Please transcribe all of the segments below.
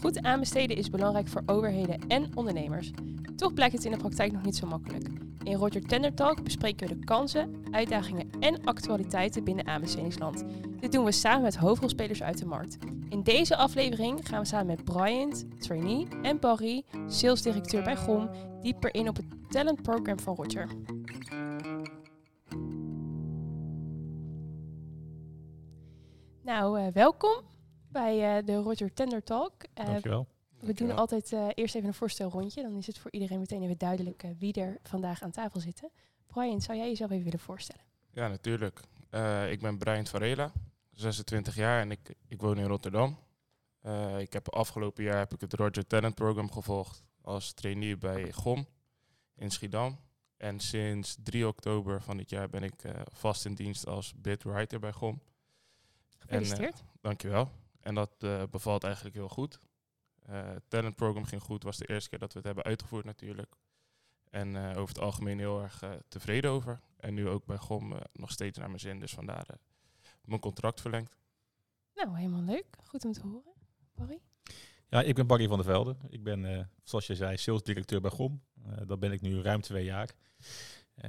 Goed aanbesteden is belangrijk voor overheden en ondernemers. Toch blijkt het in de praktijk nog niet zo makkelijk. In Roger Tender Talk bespreken we de kansen, uitdagingen en actualiteiten binnen aanbestedingsland. Dit doen we samen met hoofdrolspelers uit de markt. In deze aflevering gaan we samen met Bryant, trainee, en Barry, salesdirecteur bij GOM, dieper in op het talent program van Roger. Nou, uh, welkom bij uh, de Roger Tender Talk. Uh, Dankjewel. We doen altijd uh, eerst even een voorstelrondje. Dan is het voor iedereen meteen even duidelijk uh, wie er vandaag aan tafel zitten. Brian, zou jij jezelf even willen voorstellen? Ja, natuurlijk. Uh, ik ben Brian Varela, 26 jaar en ik, ik woon in Rotterdam. ik heb afgelopen jaar heb ik het Roger Talent Program gevolgd als trainee bij GOM in Schiedam. En sinds 3 oktober van dit jaar ben ik vast in dienst als bidwriter bij GOM. Gefeliciteerd. En, dankjewel. En dat bevalt eigenlijk heel goed. Uh, het talentprogram ging goed, was de eerste keer dat we het hebben uitgevoerd natuurlijk. En uh, over het algemeen heel erg uh, tevreden over. En nu ook bij GOM nog steeds naar mijn zin, dus vandaar mijn contract verlengd. Nou, helemaal leuk. Goed om te horen. Barry? Ja, ik ben Barry van der Velde. Ik ben, zoals je zei, salesdirecteur bij GOM. dat ben ik nu ruim twee jaar.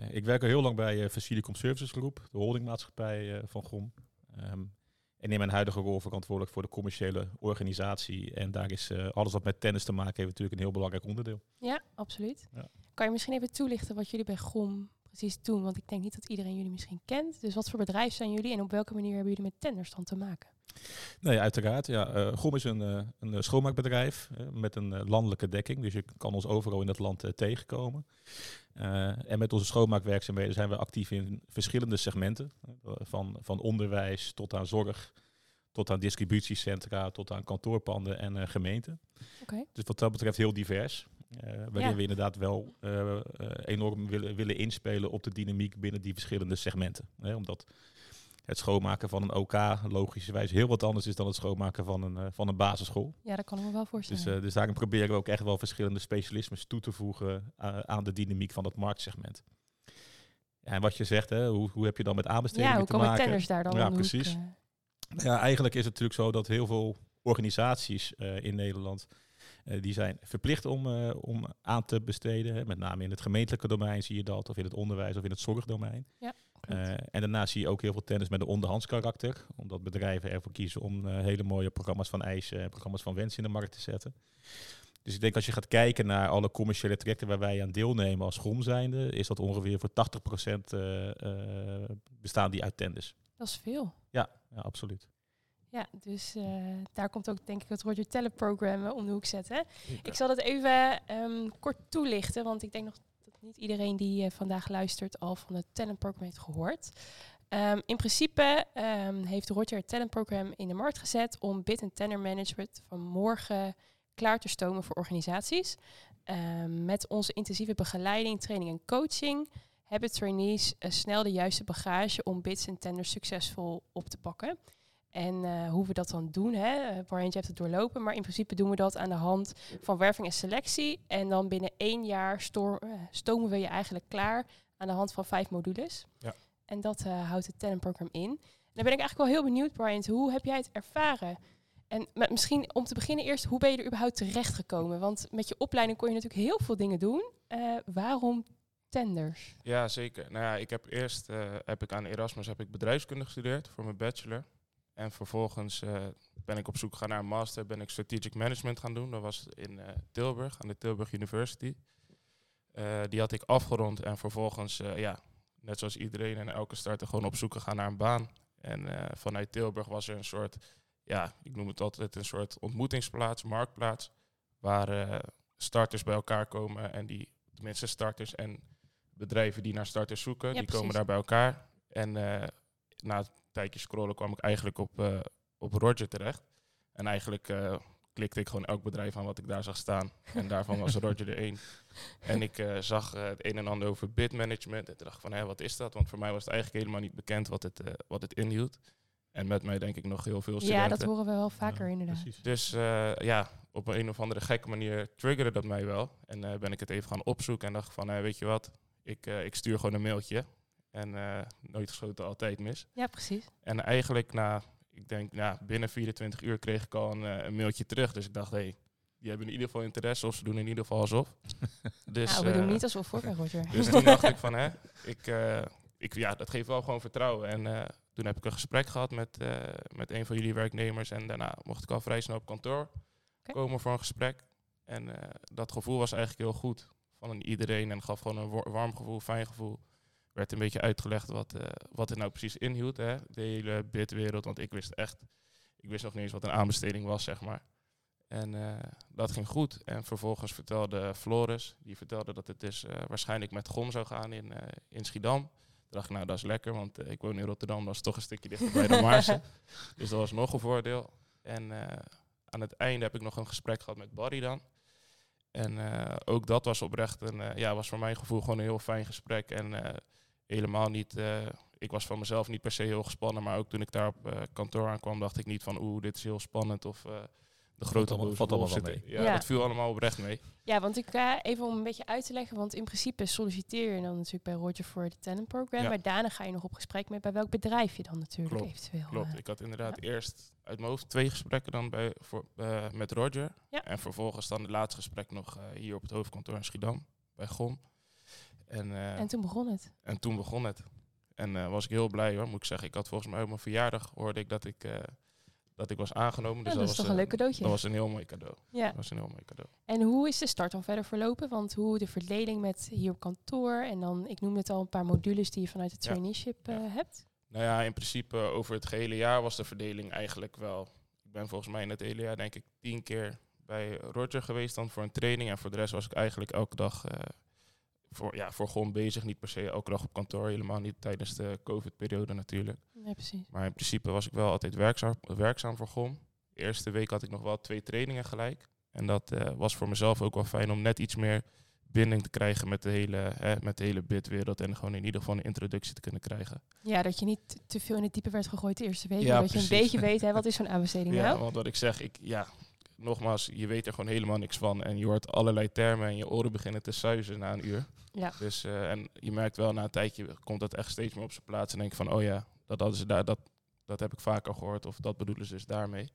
ik werk al heel lang bij Facilicom Services Groep, de holdingmaatschappij van GOM. Um, en in mijn huidige rol verantwoordelijk voor de commerciële organisatie. En daar is uh, alles wat met tennis te maken heeft natuurlijk een heel belangrijk onderdeel. Ja, absoluut. Ja. Kan je misschien even toelichten wat jullie bij GOM precies doen? Want ik denk niet dat iedereen jullie misschien kent. Dus wat voor bedrijf zijn jullie en op welke manier hebben jullie met tenders dan te maken? Nee, uiteraard. Ja, uh, GOM is een, uh, een schoonmaakbedrijf met een landelijke dekking. Dus je kan ons overal in het land tegenkomen. en met onze schoonmaakwerkzaamheden zijn we actief in verschillende segmenten. van, van onderwijs tot aan zorg, tot aan distributiecentra, tot aan kantoorpanden en gemeenten. Okay. Dus wat dat betreft heel divers. Waarin we inderdaad wel enorm willen, willen inspelen op de dynamiek binnen die verschillende segmenten. omdat het schoonmaken van een OK logischerwijs heel wat anders is dan het schoonmaken van een, van een basisschool. Ja, dat kan ik me wel voorstellen. Dus, uh, dus daarin proberen we ook echt wel verschillende specialismes toe te voegen uh, aan de dynamiek van het marktsegment. Ja, en wat je zegt, hè, hoe, hoe heb je dan met aanbestedingen ja, hoe te maken? Ja, hoe komen daar dan Ja, precies. Ja, eigenlijk is het natuurlijk zo dat heel veel organisaties in Nederland die zijn verplicht om, om aan te besteden. Met name in het gemeentelijke domein zie je dat, of in het onderwijs of in het zorgdomein. Ja. Uh, en daarnaast zie je ook heel veel tennis met een onderhands karakter. Omdat bedrijven ervoor kiezen om hele mooie programma's van eisen en programma's van wens in de markt te zetten. Dus ik denk als je gaat kijken naar alle commerciële trajecten waar wij aan deelnemen als GROM zijnde, is dat ongeveer voor 80% uh, bestaan die uit tennis. Dat is veel. Ja, ja absoluut. Ja, dus daar komt ook denk ik het Roger Teller program om de hoek zetten. Ik zal het even um, kort toelichten, want ik denk nog niet iedereen die uh, vandaag luistert al van het Talent Program heeft gehoord. Um, in principe um, heeft Roger het Talent Program in de markt gezet om bid- en tender management van morgen klaar te stomen voor organisaties. Met onze intensieve begeleiding, training en coaching hebben trainees uh, snel de juiste bagage om bids en tenders succesvol op te pakken. En uh, hoe we dat dan doen, hè? Uh, Brian, je hebt het doorlopen, maar in principe doen we dat aan de hand van werving en selectie. En dan binnen één jaar uh, stomen we je eigenlijk klaar aan de hand van vijf modules. Ja. En dat houdt het talentprogram in. En dan ben ik eigenlijk wel heel benieuwd, Brian, hoe heb jij het ervaren? En met misschien om te beginnen eerst, hoe ben je er überhaupt terechtgekomen? Want met je opleiding kon je natuurlijk heel veel dingen doen. waarom tenders? Ja, zeker. Nou ja, ik heb eerst heb ik aan Erasmus heb ik bedrijfskunde gestudeerd voor mijn bachelor. En vervolgens uh, ben ik op zoek gegaan naar een master, ben ik strategic management gaan doen. Dat was in uh, Tilburg, aan de Tilburg University. Uh, die had ik afgerond en vervolgens, ja, net zoals iedereen en elke starter, gewoon op zoek gegaan naar een baan. En vanuit Tilburg was er een soort, ja, ik noem het altijd een soort ontmoetingsplaats, marktplaats, waar starters bij elkaar komen en die, tenminste starters en bedrijven die naar starters zoeken, ja, die precies. komen daar bij elkaar. En na het tijdje scrollen kwam ik eigenlijk op, uh, op Roger terecht. En eigenlijk uh, klikte ik gewoon elk bedrijf aan wat ik daar zag staan. En daarvan was Roger er één. En ik uh, zag het een en ander over bidmanagement. En toen dacht ik van, hé, wat is dat? Want voor mij was het eigenlijk helemaal niet bekend wat het, wat het inhield. En met mij denk ik nog heel veel studenten. Ja, dat horen we wel vaker ja, inderdaad. Precies. Dus ja, op een of andere gekke manier triggerde dat mij wel. En ben ik het even gaan opzoeken en dacht van, weet je wat? Ik, ik stuur gewoon een mailtje. En uh, nooit geschoten, altijd mis. Ja, precies. En eigenlijk na, ik denk, nou, binnen 24 uur kreeg ik al een, uh, een, mailtje terug. Dus ik dacht, hé, hey, die hebben in ieder geval interesse of ze doen in ieder geval alsof. dus, nou, we doen eh, niet alsof hoor, Roger. dus toen dacht ik van, hè, ik, eh, ik, ja, dat geeft wel gewoon vertrouwen. En eh, toen heb ik een gesprek gehad met, eh, met een van jullie werknemers. En daarna mocht ik al vrij snel op kantoor komen voor een gesprek. En eh, dat gevoel was eigenlijk heel goed van iedereen. En gaf gewoon een wa- warm gevoel, fijn gevoel. Werd een beetje uitgelegd wat, eh, wat het nou precies inhield, hè, de hele bidwereld. Want ik wist echt, ik wist nog niet eens wat een aanbesteding was, zeg maar. En eh, dat ging goed. En vervolgens vertelde Floris, die vertelde dat het dus eh, waarschijnlijk met GOM zou gaan in, in Schiedam. Toen dacht ik, nou dat is lekker, want ik woon in Rotterdam, dat is toch een stukje dichterbij dan Maarsen. dus dat was nog een voordeel. En aan het einde heb ik nog een gesprek gehad met Barry dan. En eh, ook dat was oprecht een, eh, ja, was voor mijn gevoel gewoon een heel fijn gesprek. En eh, helemaal niet, eh, ik was van mezelf niet per se heel gespannen, maar ook toen ik daar op eh, kantoor aankwam, dacht ik niet van oeh, dit is heel spannend of eh, de grote allemaal- boze valt wolf allemaal er. Ja, Ja. dat viel allemaal oprecht mee. Ja, want ik ga even om een beetje uit te leggen, want in principe solliciteer je dan natuurlijk bij Roger voor het talent program, Ja. maar daarna ga je nog op gesprek met bij welk bedrijf je dan natuurlijk Klopt, eventueel. Klopt, ik had inderdaad eerst uit mijn hoofd twee gesprekken dan bij, voor, eh, met Roger. Ja. En vervolgens dan het laatste gesprek nog eh, hier op het hoofdkantoor in Schiedam, bij GOM. En, eh, en toen begon het. En toen begon het. En was ik heel blij hoor, moet ik zeggen. Ik had volgens mij op mijn verjaardag hoorde ik dat ik, dat ik was aangenomen. Dus Ja, dat is was, toch een leuk cadeautje. Dat was een heel mooi cadeau. Ja. Dat was een heel mooi cadeau. En hoe is de start dan verder verlopen? Want hoe de verdeling met hier op kantoor en dan, ik noemde het al, een paar modules die je vanuit het traineeship Ja. hebt. Nou ja, in principe over het gehele jaar was de verdeling eigenlijk wel... Ik ben volgens mij in het hele jaar denk ik tien keer bij Roger geweest dan voor een training. En voor de rest was ik eigenlijk elke dag eh, voor, ja, voor gewoon bezig. Niet per se elke dag op kantoor. Helemaal niet tijdens de COVID-periode natuurlijk. Nee, precies. Maar in principe was ik wel altijd werkzaam, werkzaam voor GOM. De eerste week had ik nog wel twee trainingen gelijk. En dat eh, was voor mezelf ook wel fijn om net iets meer binding te krijgen met de hele, hè, met de hele bidwereld. En gewoon in ieder geval een introductie te kunnen krijgen. Ja, dat je niet te- veel in het diepe werd gegooid de eerste week. Ja, dat je een precies. beetje weet, hè, wat is zo'n aanbesteding Ja, nou? want wat ik zeg, ik, ja, nogmaals, je weet er gewoon helemaal niks van. En je hoort allerlei termen en je oren beginnen te suizen na een uur. Ja. Dus, eh, en je merkt wel na een tijdje komt dat echt steeds meer op zijn plaats. En denk van, oh ja, dat, dat, is daar, dat, dat heb ik vaker gehoord. Of dat bedoelen ze dus daarmee.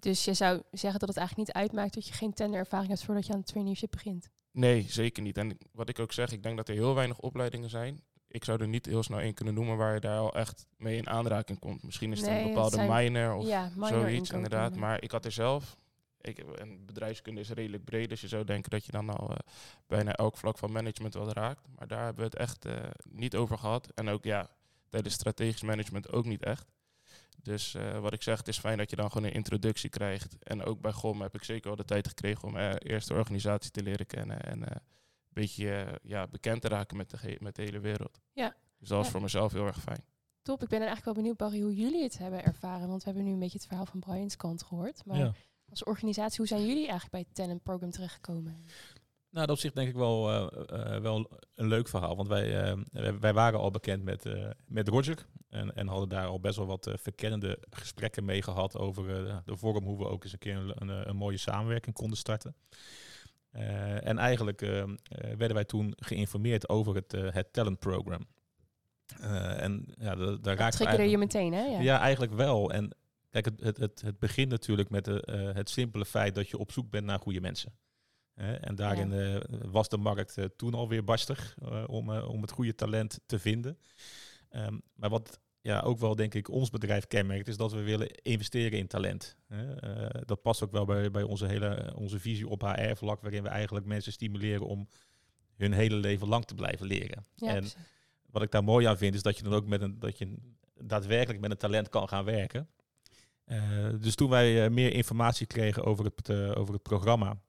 Dus je zou zeggen dat het eigenlijk niet uitmaakt dat je geen tenderervaring hebt voordat je aan het traineeship begint. Nee, zeker niet. En wat ik ook zeg, ik denk dat er heel weinig opleidingen zijn. Ik zou er niet heel snel één kunnen noemen waar je daar al echt mee in aanraking komt. Misschien is het Nee, een het bepaalde zijn- minor of ja, minor zoiets inderdaad. Maar ik had er zelf, ik, en bedrijfskunde is redelijk breed, dus je zou denken dat je dan al eh, bijna elk vlak van management wel raakt. Maar daar hebben we het echt eh, niet over gehad. En ook ja, tijdens strategisch management ook niet echt. Dus eh, wat ik zeg, het is fijn dat je dan gewoon een introductie krijgt. En ook bij GOM heb ik zeker wel de tijd gekregen om eh, eerst de organisatie te leren kennen. En eh, een beetje ja, bekend te raken met de, ge- met de hele wereld. Ja. Dus dat was Ja. voor mezelf heel erg fijn. Top, ik ben eigenlijk wel benieuwd, Barry, hoe jullie het hebben ervaren. Want we hebben nu een beetje het verhaal van Brian's kant gehoord. Maar Ja. als organisatie, hoe zijn jullie eigenlijk bij het talent program terechtgekomen? Nou, dat op zich denk ik wel, eh, eh, wel een leuk verhaal. Want wij, eh, wij- waren al bekend met, met Roger. En, en hadden daar al best wel wat verkennende gesprekken mee gehad over de vorm hoe we ook eens een keer een, een, een mooie samenwerking konden starten. En eigenlijk werden wij toen geïnformeerd over het, eh, het talent program. En ja, da- daar Triggerde je eigenlijk- meteen, hè? ja. Ja. eigenlijk wel. En kijk, het, het, het, het begint natuurlijk met het simpele feit dat je op zoek bent naar goede mensen. En daarin eh, was de markt eh, toen alweer barstig eh, om, om het goede talent te vinden. Ehm, maar wat ja, ook wel, denk ik, ons bedrijf kenmerkt, is dat we willen investeren in talent. Dat past ook wel bij, bij onze, hele, onze visie op HR-vlak, waarin we eigenlijk mensen stimuleren om hun hele leven lang te blijven leren. Ja, en precies. wat ik daar mooi aan vind, is dat je dan ook met een, dat je daadwerkelijk met een talent kan gaan werken. Dus toen wij meer informatie kregen over het, over het programma,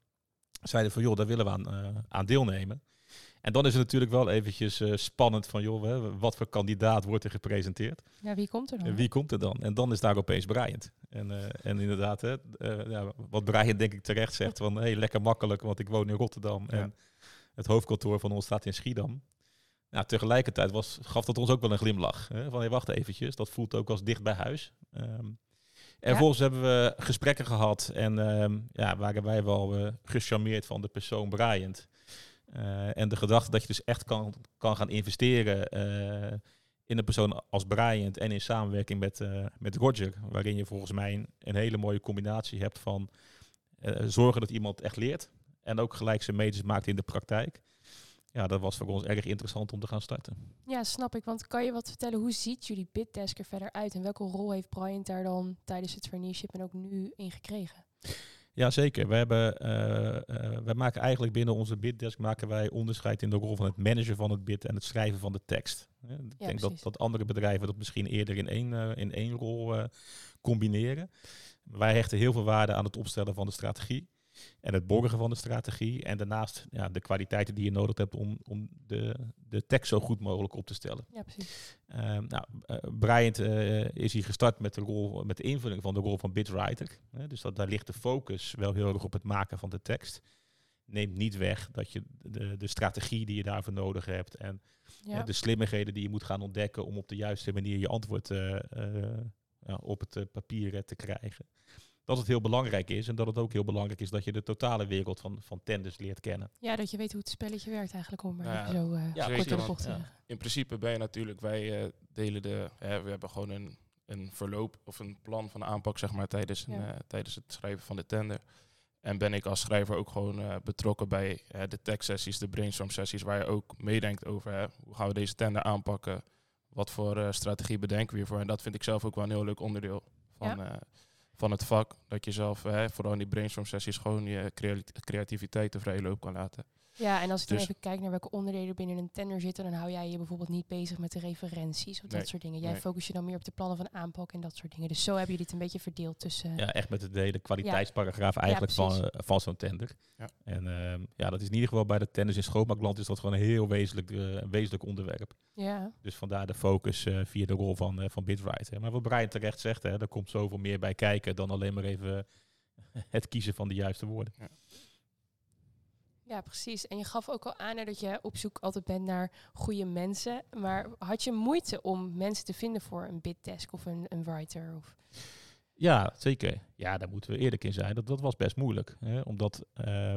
zeiden van joh, daar willen we aan, eh, aan deelnemen. En dan is het natuurlijk wel eventjes eh, spannend van joh, hè, wat voor kandidaat wordt er gepresenteerd? Ja, wie komt er dan? En wie komt er dan? En dan is daar opeens Bryant. En, eh, en inderdaad, hè, eh, ja, wat Bryant denk ik terecht zegt van hey, lekker makkelijk, want ik woon in Rotterdam Ja. en het hoofdkantoor van ons staat in Schiedam. Nou, tegelijkertijd was, gaf dat ons ook wel een glimlach. Hè, van hey, wacht eventjes, dat voelt ook als dicht bij huis. Ehm, en Ja. vervolgens hebben we gesprekken gehad en ehm, ja, waren wij wel eh, gecharmeerd van de persoon Bryant. Eh, en de gedachte dat je dus echt kan, kan gaan investeren eh, in een persoon als Bryant en in samenwerking met, eh, met Roger, waarin je volgens mij een, een hele mooie combinatie hebt van zorgen dat iemand echt leert. En ook gelijk zijn meters maakt in de praktijk. Ja, dat was voor ons erg interessant om te gaan starten. Ja, snap ik. Want kan je wat vertellen, hoe ziet jullie BitDesk er verder uit? En welke rol heeft Brian daar dan tijdens het traineeship en ook nu in gekregen? Ja, zeker. We hebben, wij maken eigenlijk binnen onze BitDesk maken wij onderscheid in de rol van het managen van het bit en het schrijven van de tekst. ik denk dat, dat andere bedrijven dat misschien eerder in één, eh, in één rol combineren. Wij hechten heel veel waarde aan het opstellen van de strategie en het borgen van de strategie. En daarnaast ja, de kwaliteiten die je nodig hebt om, om de, de tekst zo goed mogelijk op te stellen. Ja, precies. Uh, nou, uh, Bryant uh, is hier gestart met de, rol, met de invulling van de rol van bitwriter. dus dat, daar ligt de focus wel heel erg op het maken van de tekst. Neemt niet weg dat je de, de strategie die je daarvoor nodig hebt en ja. de slimmigheden die je moet gaan ontdekken om op de juiste manier je antwoord ja, op het papier te krijgen dat het heel belangrijk is. En dat het ook heel belangrijk is dat je de totale wereld van, van tenders leert kennen. Ja, dat je weet hoe het spelletje werkt eigenlijk, om maar ja, zo uh, ja, kort de bocht In principe ben je natuurlijk, wij uh, delen de, hè, we hebben gewoon een, een verloop of een plan van aanpak zeg maar tijdens, een, uh, tijdens het schrijven van de tender. En ben ik als schrijver ook gewoon betrokken bij de tech sessies, de brainstorm sessies, waar je ook meedenkt over hè, hoe gaan we deze tender aanpakken, wat voor strategie bedenken we hiervoor. En dat vind ik zelf ook wel een heel leuk onderdeel van, van het vak. Dat je zelf, hè, vooral in die brainstorm sessies, gewoon je creativiteit de vrije loop kan laten. Ja, en als ik dan dus- even kijk naar welke onderdelen binnen een tender zitten, dan hou jij je bijvoorbeeld niet bezig met de referenties of dat soort dingen. Jij focus je dan meer op de plannen van aanpak en dat soort dingen. Dus zo hebben jullie het een beetje verdeeld tussen. Ja, echt met de hele kwaliteitsparagraaf eigenlijk van, uh, van zo'n tender. Ja. En uh, ja, dat is in ieder geval bij de tenders in schoonmaakland is dat gewoon een heel wezenlijk, uh, wezenlijk onderwerp. Ja. Dus vandaar de focus eh, via de rol van, van Bitwriter. Maar wat Brian terecht zegt, hè, er komt zoveel meer bij kijken dan alleen maar even het kiezen van de juiste woorden. Ja. Ja, precies. En je gaf ook al aan dat je op zoek altijd bent naar goede mensen. Maar had je moeite om mensen te vinden voor een biddesk of een, een writer? Of? Ja, zeker. Ja, daar moeten we eerlijk in zijn. Dat, dat was best moeilijk. Hè? Omdat uh,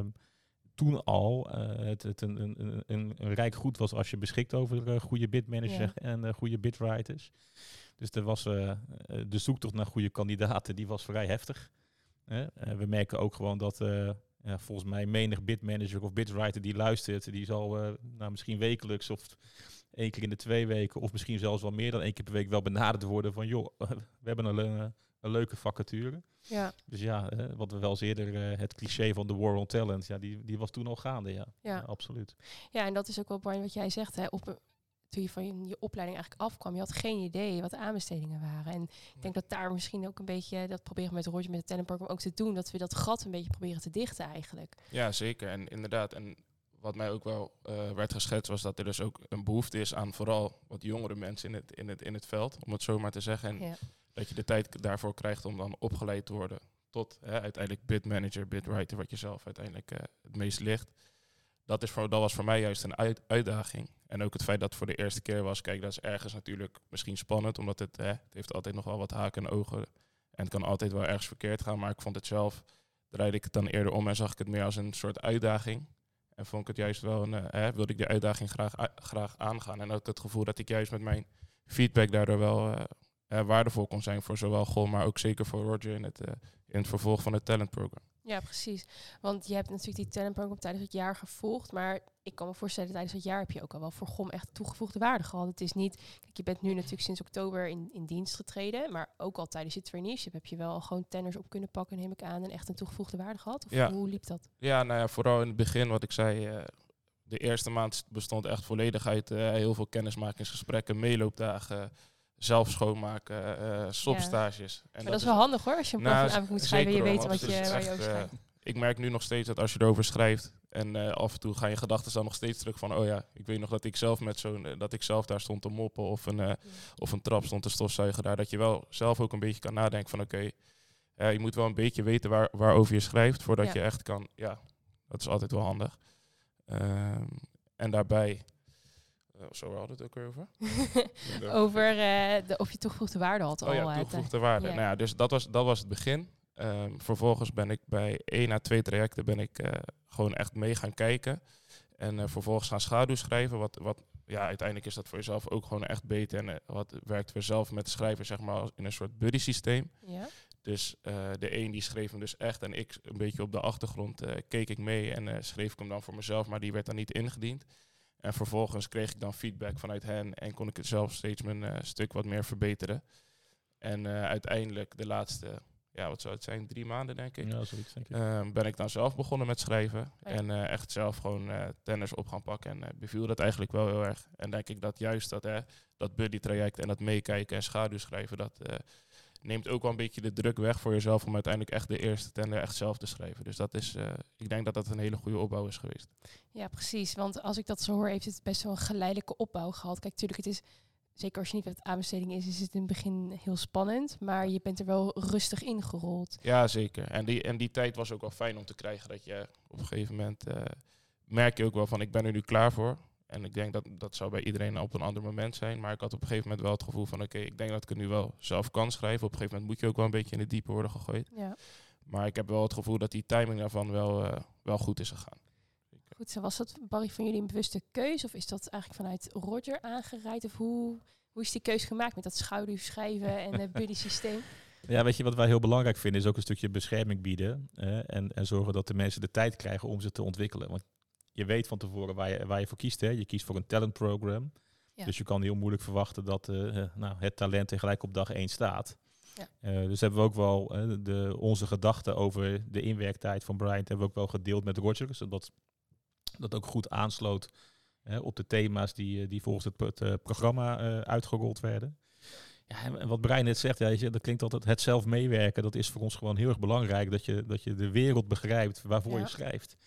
toen al uh, het, het een, een, een, een, rijk goed was als je beschikt over uh, goede bidmanagers ja. en uh, goede bidwriters. Dus er was de zoektocht naar goede kandidaten, die was vrij heftig. we merken ook gewoon dat ja, volgens mij menig bitmanager of bitwriter die luistert, die zal nou, misschien wekelijks of één keer in de twee weken, of misschien zelfs wel meer dan één keer per week wel benaderd worden van joh, we hebben een, een leuke vacature. Ja. Dus ja, wat we wel eens eerder, het cliché van de war on talent, ja, die, die was toen al gaande, ja. Ja, ja absoluut. Ja, en dat is ook wel Brian wat jij zegt, hè, op toen je van je opleiding eigenlijk afkwam, je had geen idee wat de aanbestedingen waren. En ik denk dat daar misschien ook een beetje, dat proberen we met Roger met het talentprogram ook te doen, dat we dat gat een beetje proberen te dichten eigenlijk. Ja, zeker. En inderdaad, en wat mij ook wel uh, werd geschetst was dat er dus ook een behoefte is aan vooral wat jongere mensen in het, in het, in het veld, om het zo maar te zeggen. En ja. dat je de tijd daarvoor krijgt om dan opgeleid te worden tot hè, uiteindelijk bidmanager, bidwriter, wat je zelf uiteindelijk uh, het meest ligt dat, is voor, dat was voor mij juist een uit, uitdaging. En ook het feit dat het voor de eerste keer was, kijk, dat is ergens natuurlijk misschien spannend, omdat het, hè, het heeft altijd nog wel wat haken en ogen. En het kan altijd wel ergens verkeerd gaan, maar ik vond het zelf, draaide ik het dan eerder om en zag ik het meer als een soort uitdaging. En vond ik het juist wel, een, uh, hè, wilde ik die uitdaging graag, graag aangaan. En ook het gevoel dat ik juist met mijn feedback daardoor wel uh, waardevol kon zijn voor zowel Gol, maar ook zeker voor Roger in het, uh, in het vervolg van het talentprogram. Ja, precies. Want je hebt natuurlijk die talentprogram tijdens het jaar gevolgd. Maar ik kan me voorstellen, tijdens het jaar heb je ook al wel voor GOM echt toegevoegde waarde gehad. Het is niet, kijk, je bent nu natuurlijk sinds oktober in, in dienst getreden. Maar ook al tijdens je traineeship heb je wel gewoon tenners op kunnen pakken, neem ik aan. En echt een toegevoegde waarde gehad? Of ja. hoe liep dat? Ja, nou ja, vooral in het begin wat ik zei. Uh, de eerste maand bestond echt volledig uit uh, heel veel kennismakingsgesprekken, meeloopdagen zelf schoonmaken, uh, stopstages. En maar dat, dat is wel handig hoor, als je een nou, moet schrijven je weet wat je, waar je over schrijft. Uh, ik merk nu nog steeds dat als je erover schrijft en uh, af en toe gaan je gedachten dan nog steeds terug van, oh ja, ik weet nog dat ik zelf met zo'n, dat ik zelf daar stond te moppen of een, ja. of een trap stond te stofzuigen daar, dat je wel zelf ook een beetje kan nadenken van, oké, okay, je moet wel een beetje weten waar, waarover je schrijft voordat ja. je echt kan, ja, dat is altijd wel handig. Ehm, en daarbij uh, zo hadden we het ook over. over uh, de, of je toegevoegde waarde had. Oh al, ja, toegevoegde waarde. Nou ja, dus dat was, dat was het begin. Um, vervolgens ben ik bij één à twee trajecten ben ik uh, gewoon echt mee gaan kijken. En vervolgens gaan schaduw schrijven. Wat, wat, ja, uiteindelijk is dat voor jezelf ook gewoon echt beter. En wat werkt weer zelf met schrijven, zeg maar, in een soort buddy systeem. Ja. Dus eh, de een die schreef hem dus echt en ik een beetje op de achtergrond eh, keek ik mee en eh, schreef ik hem dan voor mezelf, maar die werd dan niet ingediend. En vervolgens kreeg ik dan feedback vanuit hen en kon ik het zelf steeds mijn eh, stuk wat meer verbeteren. En eh, uiteindelijk de laatste, ja wat zou het zijn, drie maanden denk ik, Ja, zoiets denk ik. Ehm, ben ik dan zelf begonnen met schrijven. ja. En eh, echt zelf gewoon eh tennis op gaan pakken. En eh, beviel dat eigenlijk wel heel erg. En denk ik dat juist dat, hè, dat buddy traject en dat meekijken en schaduwschrijven, dat eh, neemt ook wel een beetje de druk weg voor jezelf om uiteindelijk echt de eerste tender echt zelf te schrijven. Dus dat is, eh, ik denk dat dat een hele goede opbouw is geweest. Ja, precies. Want als ik dat zo hoor, heeft het best wel een geleidelijke opbouw gehad. Kijk, natuurlijk, het is, zeker als je niet weet wat aanbesteding is, is het in het begin heel spannend. Maar je bent er wel rustig ingerold. Ja, zeker. En die, en die tijd was ook wel fijn om te krijgen. Dat je op een gegeven moment eh, merk je ook wel van ik ben er nu klaar voor. En ik denk dat dat zou bij iedereen op een ander moment zijn. Maar ik had op een gegeven moment wel het gevoel van oké, ik denk dat ik het nu wel zelf kan schrijven. Op een gegeven moment moet je ook wel een beetje in het diepe worden gegooid. Ja. Maar ik heb wel het gevoel dat die timing daarvan wel, eh, wel goed is gegaan. Goed, zo was dat, Barry, van jullie een bewuste keus? Of is dat eigenlijk vanuit Roger aangereikt? Of hoe, hoe is die keus gemaakt met dat schouderschrijven en het buddy systeem? Ja, weet je, wat wij heel belangrijk vinden is ook een stukje bescherming bieden. eh, en, en zorgen dat de mensen de tijd krijgen om ze te ontwikkelen. Want je weet van tevoren waar je, waar je voor kiest. Hè. Je kiest voor een talentprogram. Ja. Dus je kan heel moeilijk verwachten dat eh, eh, nou, het talent tegelijk op dag 1 staat. Ja. Eh, dus hebben we ook wel de, onze gedachten over de inwerktijd van Bryant hebben we ook wel gedeeld met Roger. Zodat dat ook goed aansloot op de thema's die, die volgens het, het, programma uitgerold werden. Ja, en wat Brian net zegt, ja, dat klinkt altijd het zelf meewerken. Dat is voor ons gewoon heel erg belangrijk. Dat je, dat je de wereld begrijpt waarvoor Ja. je schrijft.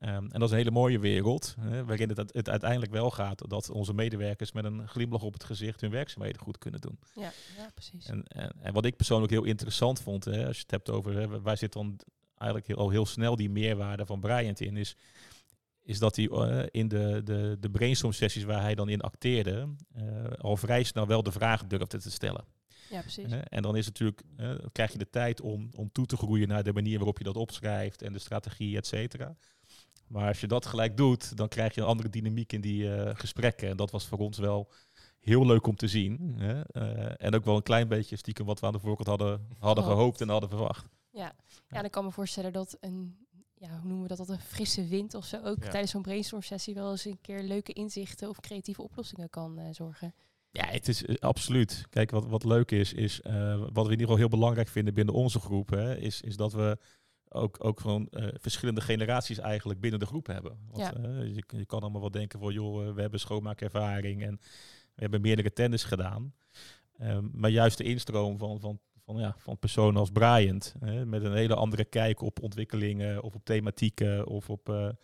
Ehm, en dat is een hele mooie wereld, hè, waarin het, het uiteindelijk wel gaat dat onze medewerkers met een glimlach op het gezicht hun werkzaamheden goed kunnen doen. Ja, ja precies. En, en, en wat ik persoonlijk heel interessant vond, hè, als je het hebt over, hè, waar zit dan eigenlijk heel, al heel snel die meerwaarde van Bryant in, is, is dat hij eh, in de, de, de brainstorm sessies waar hij dan in acteerde, eh, al vrij snel wel de vraag durfde te stellen. ja, precies. En dan is het natuurlijk, krijg je de tijd om, om toe te groeien naar de manier waarop je dat opschrijft en de strategie, et cetera. Maar als je dat gelijk doet, dan krijg je een andere dynamiek in die eh, gesprekken. En dat was voor ons wel heel leuk om te zien. Hè? Eh, en ook wel een klein beetje stiekem wat we aan de voorkant hadden, hadden Gehoopt. gehoopt en hadden verwacht. Ja. ja, en ik kan me voorstellen dat een, ja, hoe noemen we dat, dat een frisse wind of zo ook Ja. tijdens zo'n brainstorm sessie wel eens een keer leuke inzichten of creatieve oplossingen kan eh, zorgen. Ja, het is absoluut. Kijk, wat, wat leuk is, is wat we in ieder geval heel belangrijk vinden binnen onze groep, hè, is, is dat we ook, ook gewoon eh, verschillende generaties eigenlijk binnen de groep hebben. Want Ja. eh, je, je kan allemaal wel denken van, joh, eh, we hebben schoonmaakervaring en we hebben meerdere tennis gedaan. Ehm, maar juist de instroom van, van, van, ja, van personen als Bryant, hè, met een hele andere kijk op ontwikkelingen of op thematieken of op,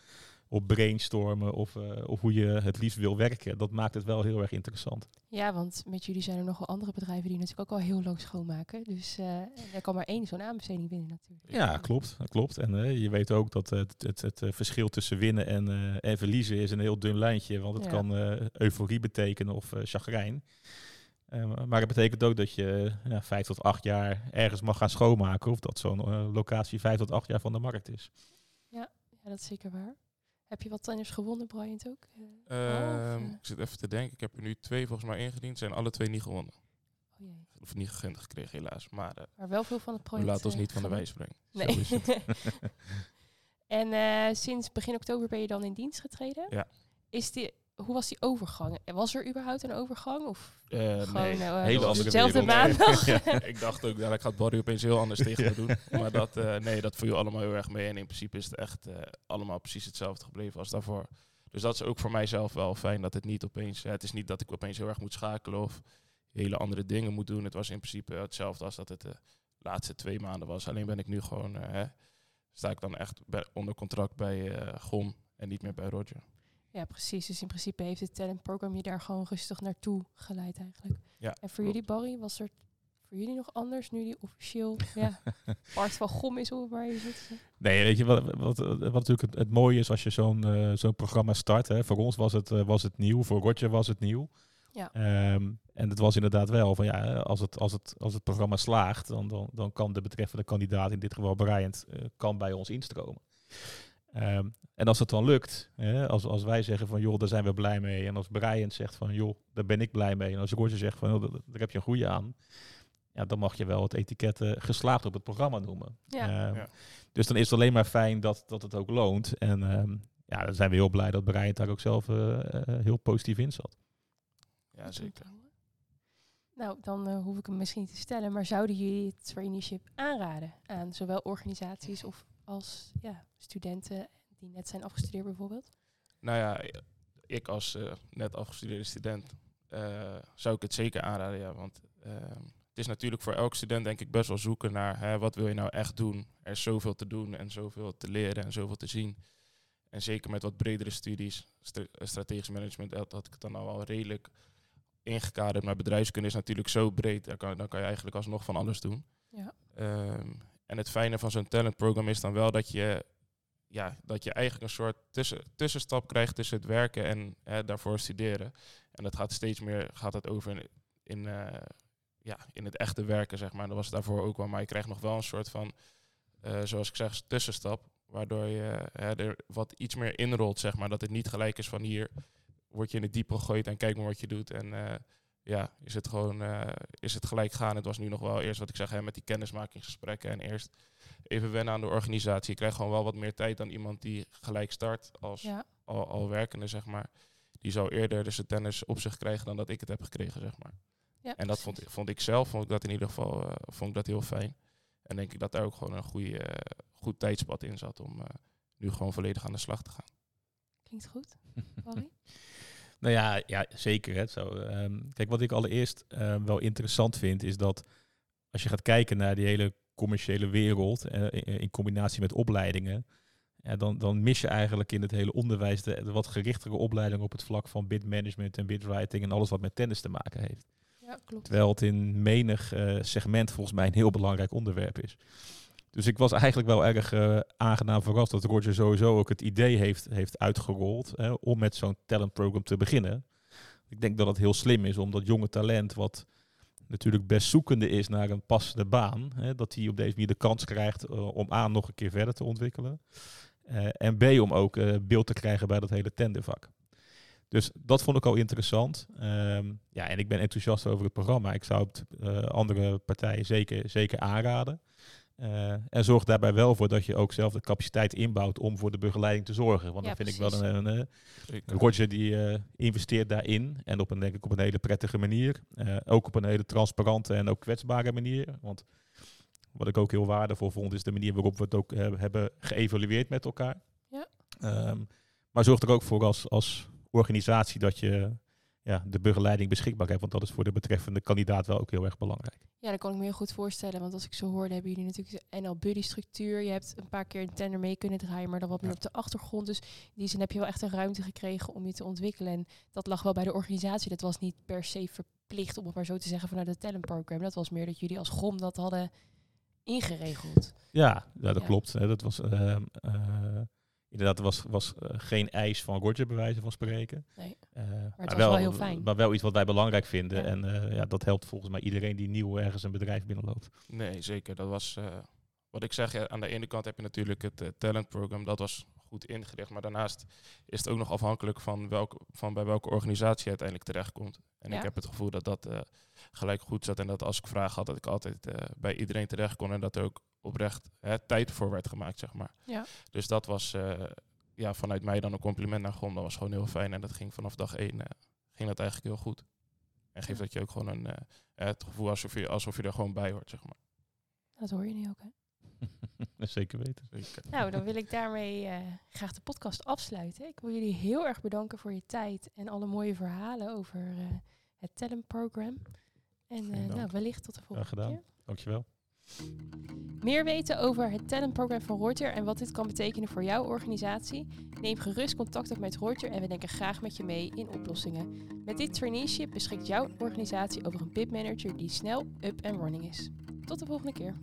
op brainstormen of, eh, of hoe je het liefst wil werken, dat maakt het wel heel erg interessant. Ja, want met jullie zijn er nog wel andere bedrijven die natuurlijk ook al heel lang schoonmaken. Dus eh er kan maar één zo'n aanbesteding binnen natuurlijk. Ja, klopt. dat klopt. En eh, je weet ook dat het, het, het verschil tussen winnen en, en verliezen is een heel dun lijntje. Want het Ja. kan euforie betekenen of chagrijn. Maar het betekent ook dat je ja, vijf tot acht jaar ergens mag gaan schoonmaken. Of dat zo'n locatie vijf tot acht jaar van de markt is. Ja, dat is zeker waar. Heb je wat tenders gewonnen, Bryant ook? Eh, Ehm, of, eh, ik zit even te denken, ik heb er nu twee volgens mij ingediend, zijn alle twee niet gewonnen. oh jee. Of niet gegund gekregen helaas, maar eh, Maar wel veel van het project. laten ons niet van de wijs brengen. Nee. En sinds begin oktober ben je dan in dienst getreden? Ja. Is die, hoe was die overgang? Was er überhaupt een overgang? Of Eh, gewoon nee. eh, Hele andere dezelfde maandag? Ja. ik dacht ook, ja, ik gaat Barry opeens heel anders tegen me doen. Maar dat, eh, nee, dat viel allemaal heel erg mee. En in principe is het echt eh, allemaal precies hetzelfde gebleven als daarvoor. Dus dat is ook voor mijzelf wel fijn dat het niet opeens... het is niet dat ik opeens heel erg moet schakelen of hele andere dingen moet doen. Het was in principe hetzelfde als dat het de laatste twee maanden was. Alleen ben ik nu gewoon... eh, hè, sta ik dan echt onder contract bij eh GOM en niet meer bij Roger. Ja, precies. Dus in principe heeft het talentprogram je daar gewoon rustig naartoe geleid eigenlijk. Ja, En voor klopt. jullie, Barry, was er voor jullie nog anders nu die officieel ja, part van GOM is of waar je zit? Nee, weet je wat, wat, wat natuurlijk het, het mooie is als je zo'n eh, zo'n programma start. Hè. Voor ons was het, eh, was het nieuw, voor Roger was het nieuw. Ja. Ehm, en het was inderdaad wel van ja, als het, als het, als het programma slaagt, dan, dan, dan kan de betreffende kandidaat, in dit geval Bryant, eh, kan bij ons instromen. Ehm, en als het dan lukt, hè, als, als wij zeggen van joh, daar zijn we blij mee. En als Bryant zegt van joh, daar ben ik blij mee. En als Roger zegt van joh, daar, daar heb je een goede aan. ja, dan mag je wel het etiket eh, geslaagd op het programma noemen. Ja. Ehm, Ja. Dus dan is het alleen maar fijn dat, dat het ook loont. En ehm, ja, dan zijn we heel blij dat Brian daar ook zelf eh, eh, heel positief in zat. Ja, zeker. Nou, dan hoef ik hem misschien niet te stellen, maar zouden jullie het traineeship aanraden aan zowel organisaties of als ja, studenten die net zijn afgestudeerd bijvoorbeeld? Nou ja, ik als eh, net afgestudeerde student eh, zou ik het zeker aanraden. Ja, want ehm, het is natuurlijk voor elke student denk ik best wel zoeken naar hè, wat wil je nou echt doen. Er is zoveel te doen en zoveel te leren en zoveel te zien. En zeker met wat bredere studies, stra- strategisch management, dat had ik het dan al wel redelijk ingekaderd. Maar bedrijfskunde is natuurlijk zo breed, daar kan, dan kan je eigenlijk alsnog van alles doen. Ja. Ehm, en het fijne van zo'n talentprogram is dan wel dat je, ja, dat je eigenlijk een soort tussen, tussenstap krijgt tussen het werken en hè, daarvoor studeren. En dat gaat steeds meer gaat het over in, eh, ja, in het echte werken, zeg maar. Dat was daarvoor ook wel. Maar je krijgt nog wel een soort van, eh, zoals ik zeg, tussenstap. Waardoor je hè, er wat iets meer inrolt, zeg maar. Dat het niet gelijk is van hier word je in het diep gegooid en kijk maar wat je doet. En eh, ja, is het gewoon eh, is het gelijk gaan. Het was nu nog wel eerst wat ik zeg, hè, met die kennismakingsgesprekken. En eerst even wennen aan de organisatie. Je krijgt gewoon wel wat meer tijd dan iemand die gelijk start als Ja, al, al werkende, zeg maar. Die zou eerder dus de tennis op zich krijgen dan dat ik het heb gekregen, zeg maar. ja En dat vond, ik- vond ik zelf, vond ik dat in ieder geval eh, vond ik dat heel fijn. En denk ik dat daar ook gewoon een goede, eh, goed tijdspad in zat om nu gewoon volledig aan de slag te gaan. Klinkt goed. Barry? Nou ja, ja zeker. Hè, zo. Ehm, kijk, wat ik allereerst ehm, wel interessant vind, is dat als je gaat kijken naar die hele commerciële wereld, eh, in, in combinatie met opleidingen, ja, dan, dan mis je eigenlijk in het hele onderwijs de, de wat gerichtere opleiding op het vlak van bidmanagement en bidwriting en alles wat met tennis te maken heeft. Ja, klopt. Terwijl het in menig eh, segment volgens mij een heel belangrijk onderwerp is. Dus ik was eigenlijk wel erg eh, aangenaam verrast dat Roger sowieso ook het idee heeft, heeft uitgerold hè, om met zo'n talentprogram te beginnen. Ik denk dat het heel slim is om dat jonge talent, wat natuurlijk best zoekende is naar een passende baan, hè, dat hij op deze manier de kans krijgt eh, om A nog een keer verder te ontwikkelen. eh, en B om ook beeld te krijgen bij dat hele tendervak. Dus dat vond ik al interessant. Ehm, ja, en ik ben enthousiast over het programma. Ik zou het andere partijen zeker, zeker aanraden. Eh, en zorg daarbij wel voor dat je ook zelf de capaciteit inbouwt om voor de begeleiding te zorgen. Want Ja, dat vind ik wel een, een, een Roger die eh, investeert daarin. En op een, denk ik, op een hele prettige manier. Eh, ook op een hele transparante en ook kwetsbare manier. Want wat ik ook heel waardevol vond, is de manier waarop we het ook eh, hebben geëvalueerd met elkaar. Ja. Ehm, maar zorg er ook voor als, als organisatie dat je ja, de begeleiding beschikbaar hebt. Want dat is voor de betreffende kandidaat wel ook heel erg belangrijk. Ja, dat kan ik me heel goed voorstellen. Want als ik zo hoorde, hebben jullie natuurlijk de NL Buddy structuur. Je hebt een paar keer een tender mee kunnen draaien, maar dan wat meer Ja. op de achtergrond. Dus in die zin heb je wel echt een ruimte gekregen om je te ontwikkelen. En dat lag wel bij de organisatie. Dat was niet per se verplicht, om het maar zo te zeggen, vanuit het talentprogram. Dat was meer dat jullie als GROM dat hadden ingeregeld. Ja, ja dat Ja. klopt. Dat was ehm, eh, inderdaad was, was eh, geen eis van Roger, bij wijze van spreken. Nee. Eh, was wel heel fijn. Maar wel iets wat wij belangrijk vinden. Ja. En eh, ja, dat helpt volgens mij iedereen die nieuw ergens een bedrijf binnenloopt. Nee, zeker. Dat was eh, wat ik zeg. ja, aan de ene kant heb je natuurlijk het eh, talentprogram. Dat was goed ingericht. Maar daarnaast is het ook nog afhankelijk van, welke, van bij welke organisatie je uiteindelijk terechtkomt. En Ja. ik heb het gevoel dat dat eh, gelijk goed zat. En dat als ik vragen had, dat ik altijd eh, bij iedereen terecht kon. En dat er ook oprecht hè, tijd voor werd gemaakt, zeg maar. Ja. Dus dat was eh, ja, vanuit mij dan een compliment naar Gon. Dat was gewoon heel fijn. En dat ging vanaf dag één ging dat eigenlijk heel goed. En geeft Ja. dat je ook gewoon een, het gevoel alsof je, alsof je er gewoon bij hoort, zeg maar. Dat hoor je nu ook, hè? Zeker weten. Zeker. Nou, dan wil ik daarmee eh, graag de podcast afsluiten. Ik wil jullie heel erg bedanken voor je tijd en alle mooie verhalen over eh, het talentprogram. En eh, nou, wellicht tot de volgende gedaan. keer. Dankjewel. Meer weten over het talentprogram van Roger en wat dit kan betekenen voor jouw organisatie? Neem gerust contact op met Roger en we denken graag met je mee in oplossingen. Met dit traineeship beschikt jouw organisatie over een bidmanager die snel up en running is. Tot de volgende keer.